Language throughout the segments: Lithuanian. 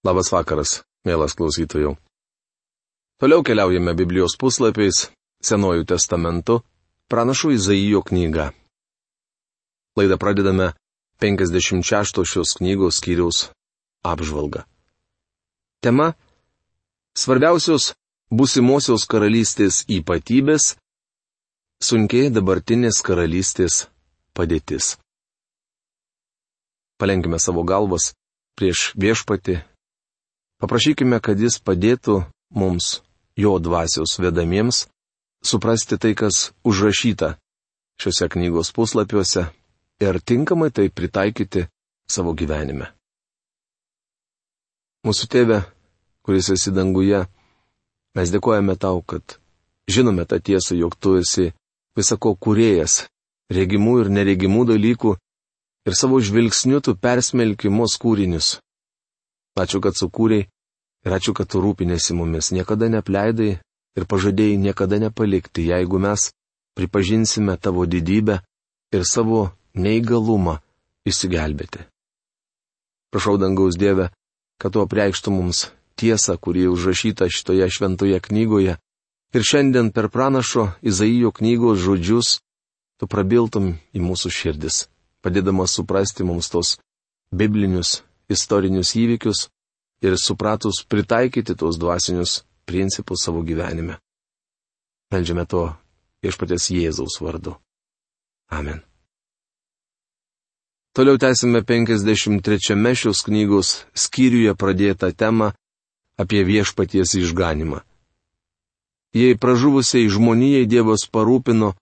Labas vakaras, mielas klausytojų. Toliau keliaujame Biblijos puslapiais, Senojų testamentu, pranašų Izaijo knyga. Laidą pradedame 56 šios knygos skyriaus apžvalgą. Tema - svarbiausios būsimosios karalystės ypatybės - sunkiai dabartinės karalystės padėtis. Palenkime savo galvas prieš viešpati Paprašykime, kad jis padėtų mums, jo dvasios vedamiems, suprasti tai, kas užrašyta šiuose knygos puslapiuose ir tinkamai tai pritaikyti savo gyvenime. Mūsų tėve, kuris esi danguje, mes dėkojame tau, kad žinome tą tiesą, jog tu esi visako kuriejas, regimų ir neregimų dalykų ir savo žvilgsniu tu persmelki mus kūrinius. Ačiū, kad sukūrei ir ačiū, kad tu rūpinėsi mumis, niekada nepleidai ir pažadėjai niekada nepalikti, jeigu mes pripažinsime tavo didybę ir savo neįgalumą išsigelbėti. Prašau dangaus Dievę, kad tu apreikštum mums tiesą, kuri užrašyta šitoje šventoje knygoje, ir šiandien per pranašo Izaijo knygos žodžius tu prabiltum į mūsų širdis, padėdamas suprasti mums tos biblinius istorinius įvykius ir supratus pritaikyti tuos dvasinius principus savo gyvenime. Meldžiame to viešpatės Jėzaus vardu. Amen. Toliau tęsime 53 šios knygos skyriuje pradėtą temą apie viešpaties išganimą. Jei pražuvusiai žmonijai Dievas parūpino,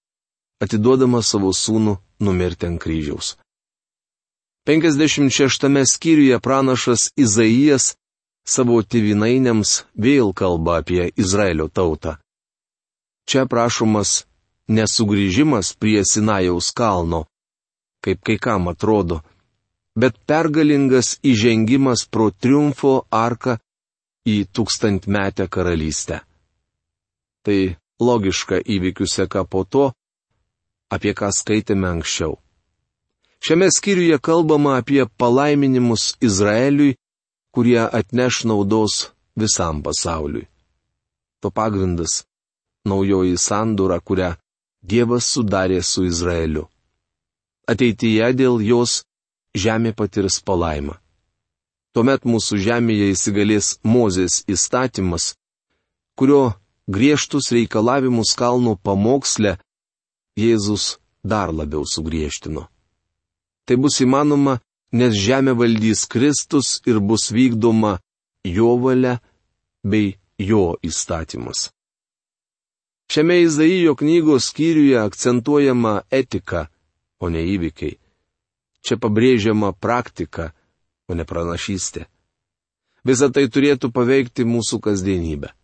atiduodama savo sūnų numirti ant kryžiaus. 56 skyriuje pranašas Izaijas savo tėvinainiams vėl kalba apie Izraelio tautą. Čia prašomas nesugrįžimas prie Sinajaus kalno, kaip kai kam atrodo, bet pergalingas įžengimas pro triumfo arką į tūkstantmetę karalystę. Tai logiška įvykių seka po to, apie ką skaitėme anksčiau. Šiame skyriuje kalbama apie palaiminimus Izraeliui, kurie atneš naudos visam pasauliui. To pagrindas - naujoji sandūra, kurią Dievas sudarė su Izraeliu. Ateityje dėl jos žemė patirs palaimą. Tuomet mūsų žemėje įsigalės Mozės įstatymas, kurio griežtus reikalavimus kalno pamoksle Jėzus dar labiau sugriežtino. Tai bus įmanoma, nes žemė valdys Kristus ir bus vykdoma jo valia bei jo įstatymas. Šiame Izaijo knygos skyriuje akcentuojama etika, o ne įvykiai. Čia pabrėžiama praktika, o ne pranašystė. Visą tai turėtų paveikti mūsų kasdienybę.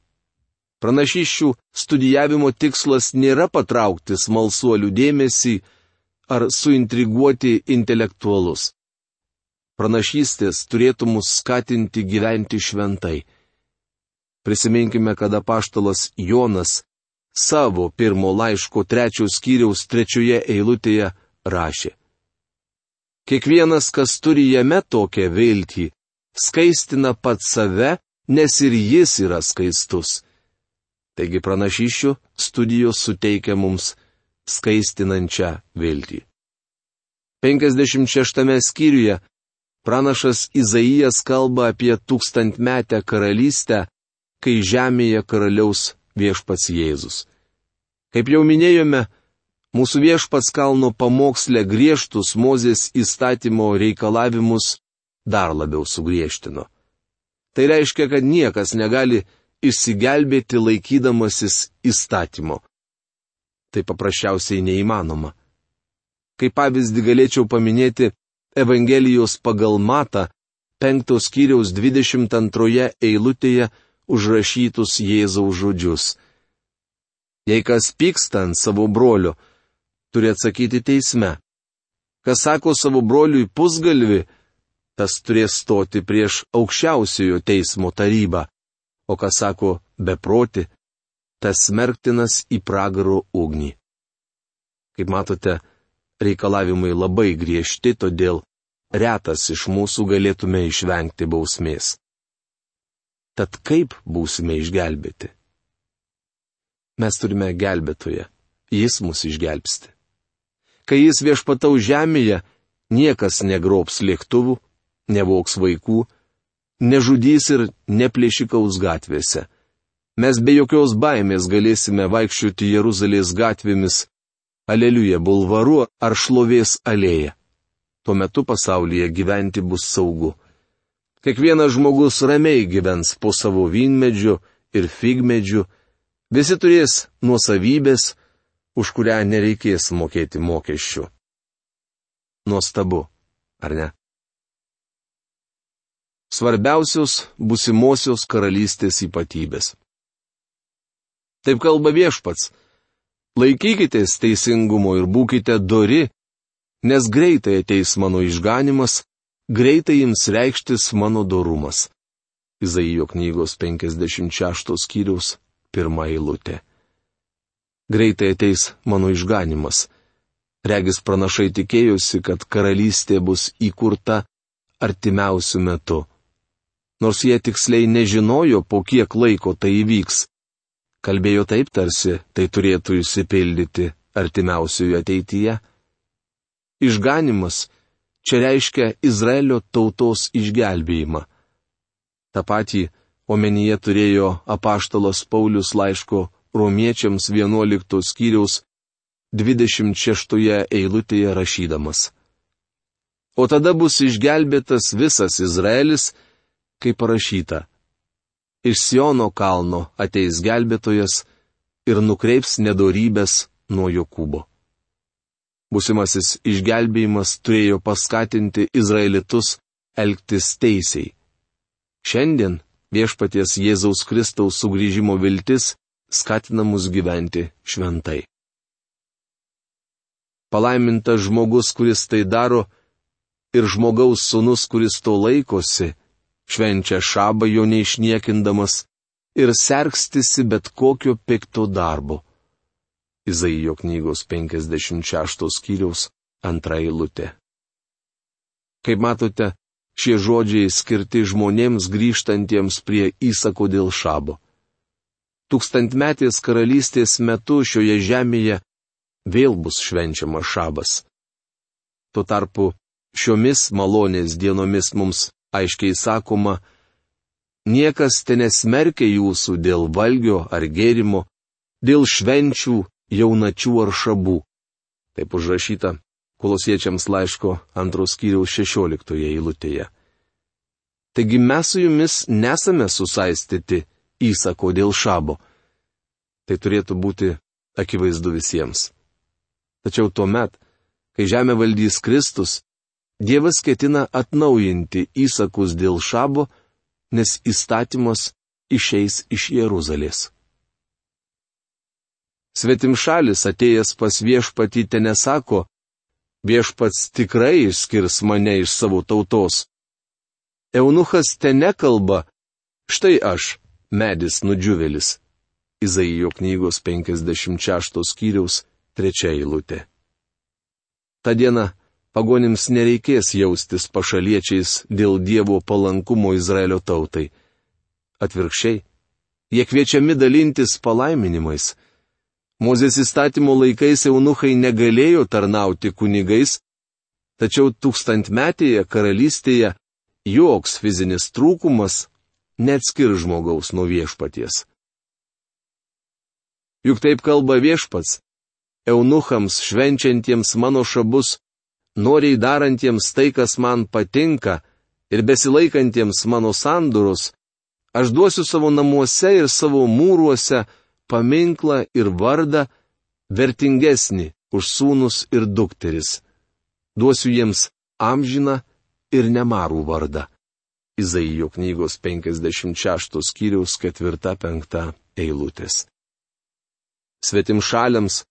Pranašyščių studijavimo tikslas nėra patraukti smalsuolių dėmesį, ar suintriguoti intelektualus. Pranašystės turėtų mus skatinti gyventi šventai. Prisiminkime, kada paštalas Jonas savo pirmo laiško trečios skyriaus trečioje eilutėje rašė. Kiekvienas, kas turi jame tokią viltį, skaistina pat save, nes ir jis yra skaistus. Taigi pranašyšių studijos suteikia mums skaistinančią viltį. 56 skyriuje pranašas Izaijas kalba apie tūkstantmetę karalystę, kai žemėje karaliaus viešpats Jėzus. Kaip jau minėjome, mūsų viešpats kalno pamokslė griežtus Mozės įstatymo reikalavimus dar labiau sugriežtino. Tai reiškia, kad niekas negali išsigelbėti laikydamasis įstatymo tai paprasčiausiai neįmanoma. Kaip pavyzdį galėčiau paminėti Evangelijos pagal Mata, penktos kiriaus 22 eilutėje užrašytus Jėzaus žodžius. Jei kas pyksta ant savo brolio, turi atsakyti teisme. Kas sako savo broliui pusgalvi, tas turės stoti prieš aukščiausiojo teismo tarybą, o kas sako beproti, tas smerktinas į pragaro ugnį. Kaip matote, reikalavimai labai griežti, todėl retas iš mūsų galėtume išvengti bausmės. Tad kaip būsime išgelbėti? Mes turime gelbėtoje, jis mus išgelbsti. Kai jis viešpatau žemėje, niekas negrobs lėktuvų, nevoks vaikų, nežudys ir neplėšikaus gatvėse. Mes be jokios baimės galėsime vaikščioti Jeruzalės gatvėmis, aleliuje bulvaru ar šlovės alėje. Tuo metu pasaulyje gyventi bus saugu. Kiekvienas žmogus ramiai gyvens po savo vynmedžiu ir figmedžiu, visi turės nuosavybės, už kurią nereikės mokėti mokesčių. Nuostabu, ar ne? Svarbiausios busimosios karalystės ypatybės. Taip kalba viešpats. Laikykitės teisingumo ir būkite dori, nes greitai ateis mano išganimas, greitai jums reikštis mano dorumas. Izaijo knygos 56 skyriaus pirmą eilutę. Greitai ateis mano išganimas. Regis pranašai tikėjosi, kad karalystė bus įkurta artimiausių metų. Nors jie tiksliai nežinojo, po kiek laiko tai įvyks kalbėjo taip tarsi tai turėtų įsipildyti artimiausioje ateityje. Išganimas čia reiškia Izraelio tautos išgelbėjimą. Ta pati omenyje turėjo apaštalas Paulius laiško romiečiams 11 skyriaus 26 eilutėje rašydamas. O tada bus išgelbėtas visas Izraelis, kaip parašyta iš Siono kalno ateis gelbėtojas ir nukreips nedorybės nuo Jokūbo. Būsimasis išgelbėjimas turėjo paskatinti izraelitus elgtis teisiai. Šiandien viešpaties Jėzaus Kristaus sugrįžimo viltis skatina mus gyventi šventai. Palaimintas žmogus, kuris tai daro, ir žmogaus sunus, kuris to laikosi, švenčia šabą jo neišniekindamas ir sergstisi bet kokio pikto darbo. Izaijo knygos 56 skyriaus antra eilutė. Kaip matote, šie žodžiai skirti žmonėms grįžtantiems prie įsako dėl šabo. Tūkstantmetės karalystės metu šioje žemėje vėl bus švenčiamas šabas. Tuo tarpu šiomis malonės dienomis mums aiškiai sakoma, niekas ten nesmerkia jūsų dėl valgio ar gėrimo, dėl švenčių, jaunačių ar šabų. Taip užrašyta kolosiečiams laiško antros kiriaus šešioliktoje eilutėje. Taigi mes su jumis nesame susaistyti įsako dėl šabo. Tai turėtų būti akivaizdu visiems. Tačiau tuo met, kai žemė valdys Kristus, Dievas ketina atnaujinti įsakus dėl šabo, nes įstatymas išeis iš Jeruzalės. Svetim šalis atėjęs pas viešpatį ten nesako, viešpats tikrai išskirs mane iš savo tautos. Eunuchas ten nekalba, štai aš, medis nudžiuvelis. Izaijo knygos 56 skyriaus 3 eilutė. Ta diena pagonims nereikės jaustis pašaliečiais dėl Dievo palankumo Izraelio tautai. Atvirkščiai, jie kviečiami dalintis palaiminimais. Mozės įstatymo laikais eunuchai negalėjo tarnauti kunigais, tačiau tūkstantmetėje karalystėje joks fizinis trūkumas neatskir žmogaus nuo viešpaties. Juk taip kalba viešpats, eunuchams švenčiantiems mano šabus noriai darantiems tai, kas man patinka, ir besilaikantiems mano sandurus, aš duosiu savo namuose ir savo mūruose paminklą ir vardą vertingesnį už sūnus ir dukteris. Duosiu jiems amžiną ir nemarų vardą. Izaijo knygos 56 skyriaus 4-5 eilutės. Svetim šaliams,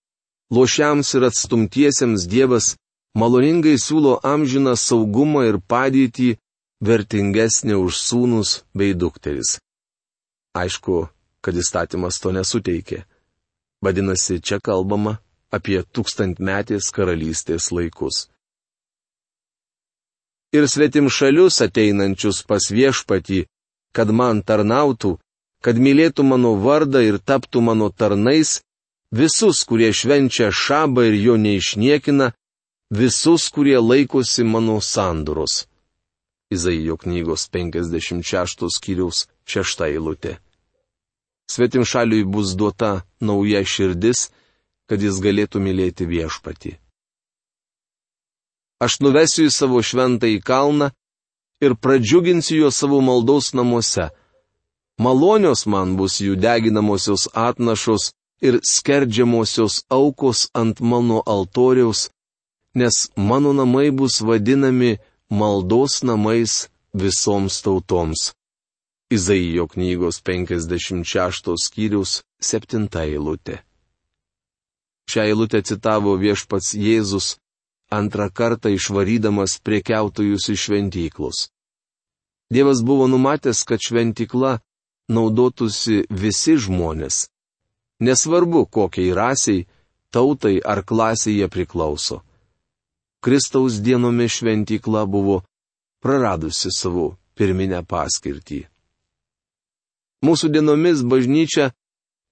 lošiams ir atstumtiesiems Dievas maloningai siūlo amžiną saugumą ir padėtį vertingesnė už sūnus bei dukteris. Aišku, kad įstatymas to nesuteikė. Vadinasi, čia kalbama apie tūkstantmetės karalystės laikus. Ir svetim šalius ateinančius pas viešpatį kad man tarnautų, kad mylėtų mano vardą ir taptų mano tarnais, visus, kurie švenčia šabą ir jo neišniekina, visus, kurie laikosi mano sanduros. Izaijo knygos 56 skyriaus 6 eilutė. Svetim šaliui bus duota nauja širdis, kad jis galėtų mylėti viešpatį. Aš nuvesiu į savo šventą į kalną ir pradžiuginsiu juos savo maldos namuose. Malonios man bus jų deginamosios atnašos ir skerdžiamosios aukos ant mano altoriaus, nes mano namai bus vadinami maldos namais visoms tautoms. Izaijo knygos 56 skyrius 7 eilutė. Šią eilutę citavo viešpats Jėzus antrą kartą išvarydamas priekiautojus iš šventyklos. Dievas buvo numatęs, kad šventykla naudotųsi visi žmonės. Nesvarbu, kokiai rasiai, tautai ar klasiai jie priklauso. Kristaus dienomis šventykla buvo praradusi savo pirminę paskirtį. Mūsų dienomis bažnyčia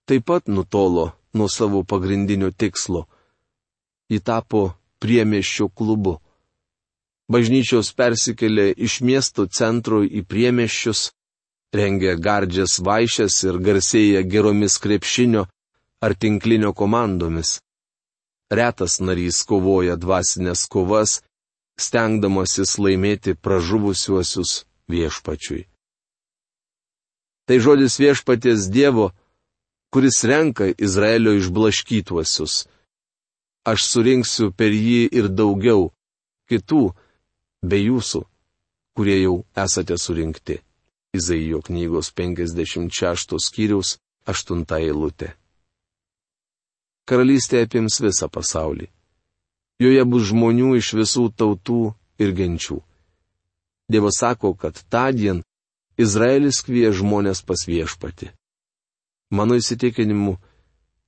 taip pat nutolo nuo savo pagrindinio tikslo. Ji tapo priemieščio klubu. Bažnyčios persikėlė iš miesto centro į priemieščius, rengia gardžias vaišes ir garsėja geromis krepšinio ar tinklinio komandomis. Retas narys kovoja dvasinės kovas, stengdamasis laimėti pražuvusiuosius viešpačiui. Tai žodis viešpaties Dievo, kuris renka Izraelio išblaškytuosius aš surinksiu per jį ir daugiau kitų, be jūsų, kurie jau esate surinkti. Izaijo knygos 56 skyriaus 8 eilutė. Karalystė apims visą pasaulį. Joje bus žmonių iš visų tautų ir genčių. Dievas sako, kad tą dieną Izraelis kvie žmonės pas viešpati. Mano įsitikinimu,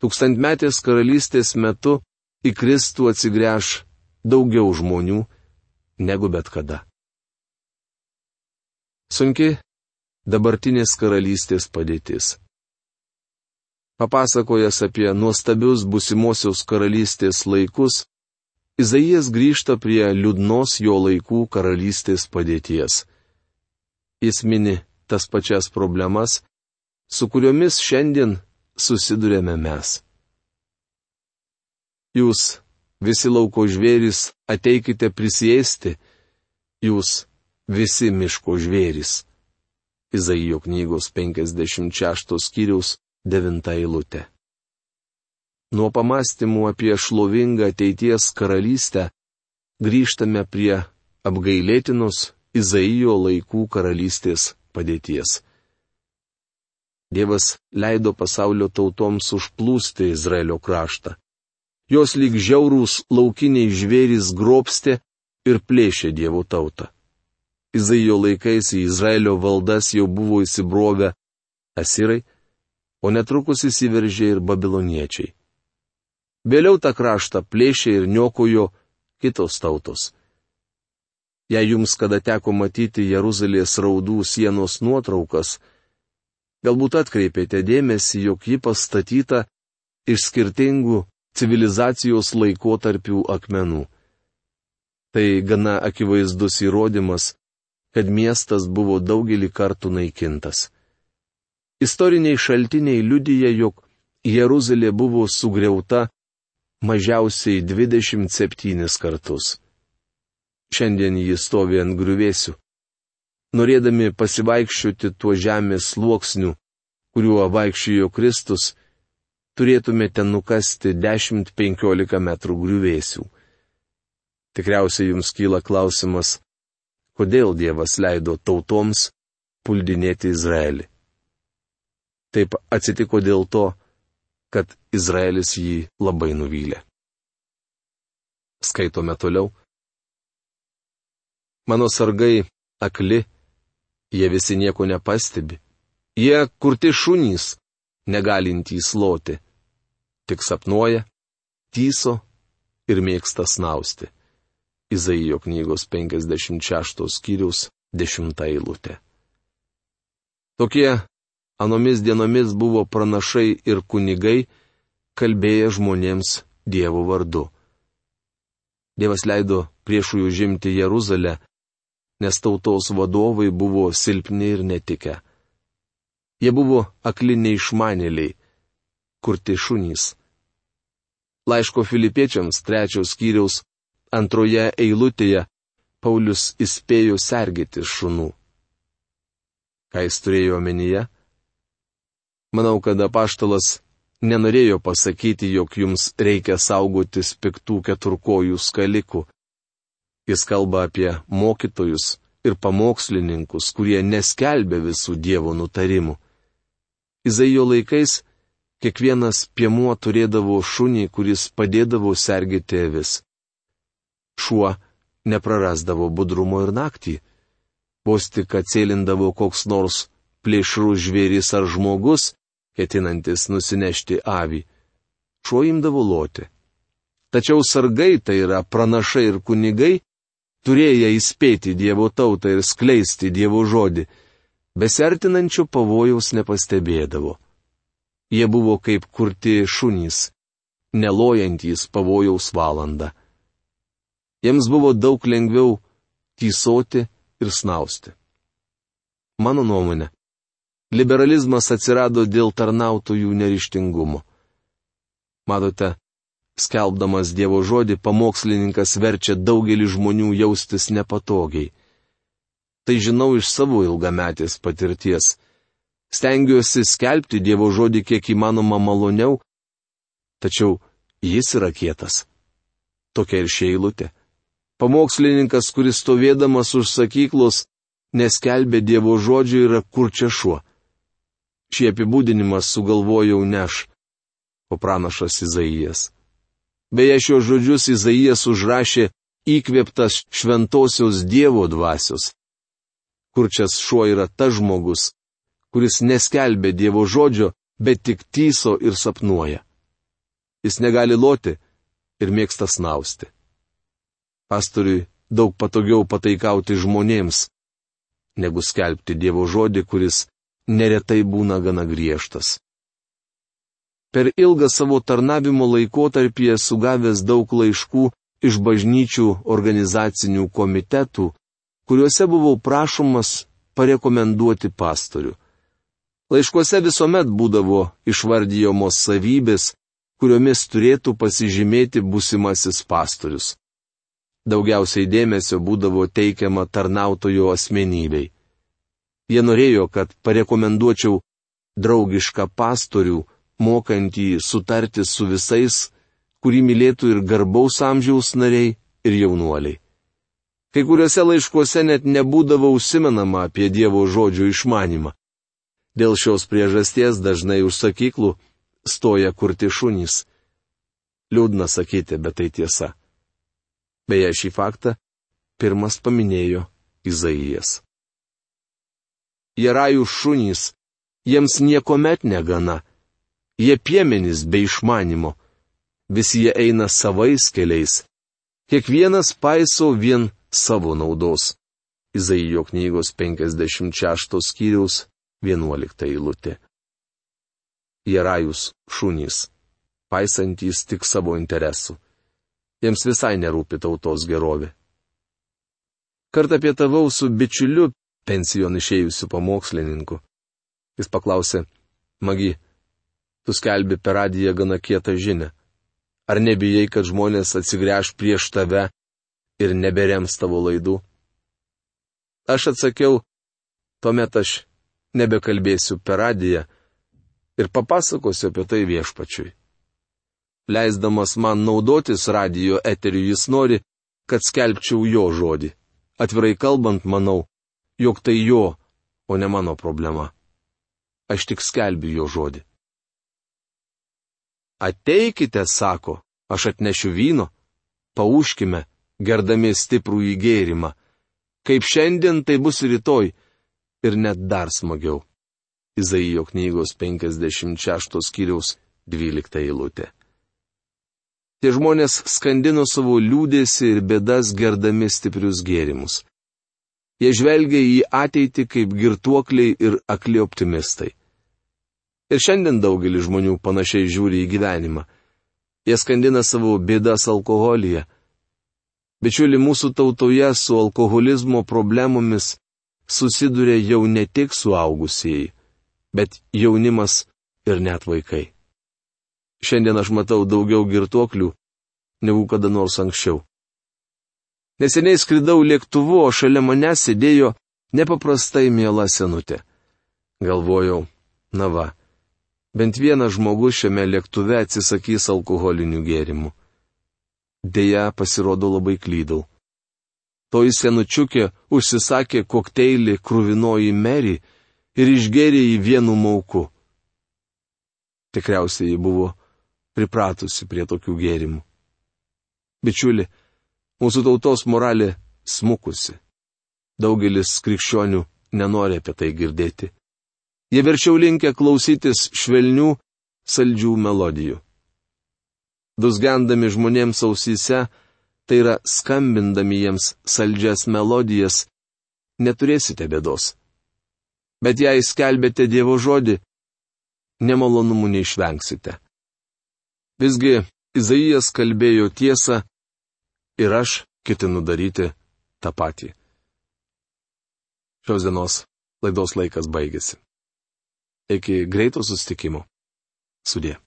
tūkstantmetės karalystės metu į Kristų atsigręš daugiau žmonių negu bet kada. Sunki dabartinės karalystės padėtis. Papasakojęs apie nuostabius busimosios karalystės laikus, Izaijas grįžta prie liūdnos jo laikų karalystės padėties. Jis mini tas pačias problemas, su kuriomis šiandien susidurėme mes. Jūs, visi lauko žvėrys, ateikite prisėsti, jūs, visi miško žvėrys. Izaijo knygos 56 skyriaus 9 eilutė. Nuo pamastymų apie šlovingą ateities karalystę grįžtame prie apgailėtinos Izaijo laikų karalystės padėties. Dievas leido pasaulio tautoms užplūsti Izraelio kraštą. Jos lyg žiaurūs laukiniai žvėrys grobstė ir plėšė Dievo tautą. Izaijo laikais į Izraelio valdas jau buvo įsibrovę asirai, o netrukus įsiveržė ir babiloniečiai. Vėliau tą kraštą plėšė ir niokojo kitos tautos. Jei jums kada teko matyti Jeruzalės raudų sienos nuotraukas, galbūt atkreipėte dėmesį, jog ji pastatyta iš skirtingų civilizacijos laikotarpių akmenų. Tai gana akivaizdus įrodymas, kad miestas buvo daugelį kartų naikintas. Istoriniai šaltiniai liudyja, jog Jeruzalė buvo sugriauta mažiausiai 27 kartus. Šiandien jis stovi ant griuvėsių. Norėdami pasivaikščioti tuo žemės sluoksniu, kuriuo vaikščiojo Kristus, turėtumėte nukasti 10-15 metrų griuvėsių. Tikriausiai jums kyla klausimas, kodėl Dievas leido tautoms puldinėti Izraelį. Taip atsitiko dėl to, kad Izraelis jį labai nuvylė. Skaitome toliau. Mano sargai akli, jie visi nieko nepastebi. Jie kurti šunys, negalintys loti tik sapnuoja, tyso ir mėgsta snausti. Izaijo knygos 56 skyrius 10 eilutė. Tokie anomis dienomis buvo pranašai ir kunigai, kalbėję žmonėms Dievo vardu. Dievas leido priešui užimti Jeruzalę, nes tautos vadovai buvo silpni ir netikę. Jie buvo akliniai išmanėliai, kurti šunys. Laiško filipiečiams trečios skyriaus antroje eilutėje Paulius įspėjo sergėti šunų. Ką jis turėjo omenyje? Manau, kad apaštalas nenorėjo pasakyti, jog jums reikia saugotis piktų keturkojų skalikų. Jis kalba apie mokytojus ir pamokslininkus, kurie neskelbė visų Dievo nutarimų. Izaijo laikais kiekvienas piemuo turėdavo šunį, kuris padėdavo sergėti avis. Šuo neprarasdavo budrumo ir naktį vos tik atsėlindavo koks nors plėšrus žvėris ar žmogus, ketinantis nusinešti avį, šuo imdavo loti. Tačiau sargai, tai yra pranašai ir kunigai, turėję įspėti Dievo tautą ir skleisti Dievo žodį, besertinančio pavojaus nepastebėdavo. Jie buvo kaip kurti šunys, nelojantys pavojaus valandą. Jiems buvo daug lengviau tysoti ir snausti. Mano nuomonė, liberalizmas atsirado dėl tarnautojų nerištingumo. Matote, skelbdamas Dievo žodį, pamokslininkas verčia daugelį žmonių jaustis nepatogiai. Tai žinau iš savo ilgametės patirties. Stengiuosi skelbti Dievo žodį kiek įmanoma maloniau, tačiau jis yra kietas. Tokia ir šia eilutė. Pamokslininkas, kuris stovėdamas už sakyklos, neskelbė Dievo žodžio yra kur čia šuo. Šį apibūdinimą sugalvojau ne aš, o pranašas Izaijas. Beje, šios žodžius Izaijas užrašė įkvėptas šventosios Dievo dvasios. Kurčias šuo yra tas žmogus, kuris neskelbė Dievo žodžio, bet tik tyso ir sapnuoja. Jis negali loti ir mėgsta snausti. Pastoriui daug patogiau pataikauti žmonėms, negu skelbti Dievo žodį, kuris neretai būna gana griežtas. Per ilgą savo tarnavimo laikotarpį esu gavęs daug laiškų iš bažnyčių organizacinių komitetų, kuriuose buvau prašomas parekomenduoti pastorių. Laiškuose visuomet būdavo išvardyjamos savybės, kuriomis turėtų pasižymėti busimasis pastorius daugiausiai dėmesio būdavo teikiama tarnautojų asmenybei. Jie norėjo, kad parekomenduočiau draugišką pastorių, mokantį sutarti su visais, kurį mylėtų ir garbaus amžiaus nariai, ir jaunuoliai. Kai kuriuose laiškuose net nebūdavo užsimenama apie Dievo žodžio išmanimą. Dėl šios priežasties dažnai už sakyklų stoja kurti šunys. Liūdna sakyti, bet tai tiesa. Beje, šį faktą pirmas paminėjo Izaijas. Jie rajų šunys, jiems niekuomet negana, jie piemenys be išmanimo, visi jie eina savais keliais, kiekvienas paiso vien savo naudos. Izaijo knygos 56 skyriaus 11 eilutė. Jie rajus šunys, paisantys tik savo interesų jiems visai nerūpi tautos gerovė. Kartą pietavau su bičiuliu, pensijon išėjusiu pamokslininku. Jis paklausė, Magi, tu skelbi per radiją gana kietą žinę. Ar nebijai, kad žmonės atsigręž prieš tave ir neberems tavo laidų? Aš atsakiau, tuomet aš nebekalbėsiu per radiją ir papasakosiu apie tai viešpačiui leisdamas man naudotis radio eteriu, jis nori, kad skelbčiau jo žodį. Atvirai kalbant, manau, jog tai jo, o ne mano problema. Aš tik skelbiu jo žodį. Ateikite, sako, aš atnešiu vyno, pauškime, gerdami stiprų įgėrimą. Kaip šiandien, tai bus rytoj ir net dar smagiau. Izaijo knygos 56 skyriaus 12 eilutė. Tie žmonės skandino savo liūdėsi ir bėdas gerdami stiprius gėrimus. Jie žvelgia į ateitį kaip girtuokliai ir akli optimistai. Ir šiandien daugelis žmonių panašiai žiūri į gyvenimą. Jie skandina savo bėdas alkoholyje. Bičiuli, mūsų tautoje su alkoholizmo problemomis susiduria jau ne tik suaugusieji, bet jaunimas ir net vaikai. Šiandien aš matau daugiau girtuoklių negu kada nors anksčiau. Neseniai skridau lėktuvu, o šalia mane sėdėjo nepaprastai miela senutė. Galvojau, na va, bent vienas žmogus šiame lėktuve atsisakys alkoholinių gėrimų. Deja, pasirodo labai klydau. Toji senučiukė užsisakė kokteilį krūvinoji Meri ir išgėrė jį vienu mauku. Tikriausiai ji buvo pripratusi prie tokių gėrimų. Bičiuli, mūsų tautos moralė smukusi. Daugelis krikščionių nenori apie tai girdėti. Jie verčiau linkia klausytis švelnių, saldžių melodijų. Dusgendami žmonėms ausyse, tai yra skambindami jiems saldžias melodijas, neturėsite bėdos. Bet jei skelbėte Dievo žodį, nemalonumų neišvengsite. Visgi Izaijas kalbėjo tiesą ir aš ketinu daryti tą patį. Šios dienos laidos laikas baigėsi. Iki greito sustikimo. Sudė.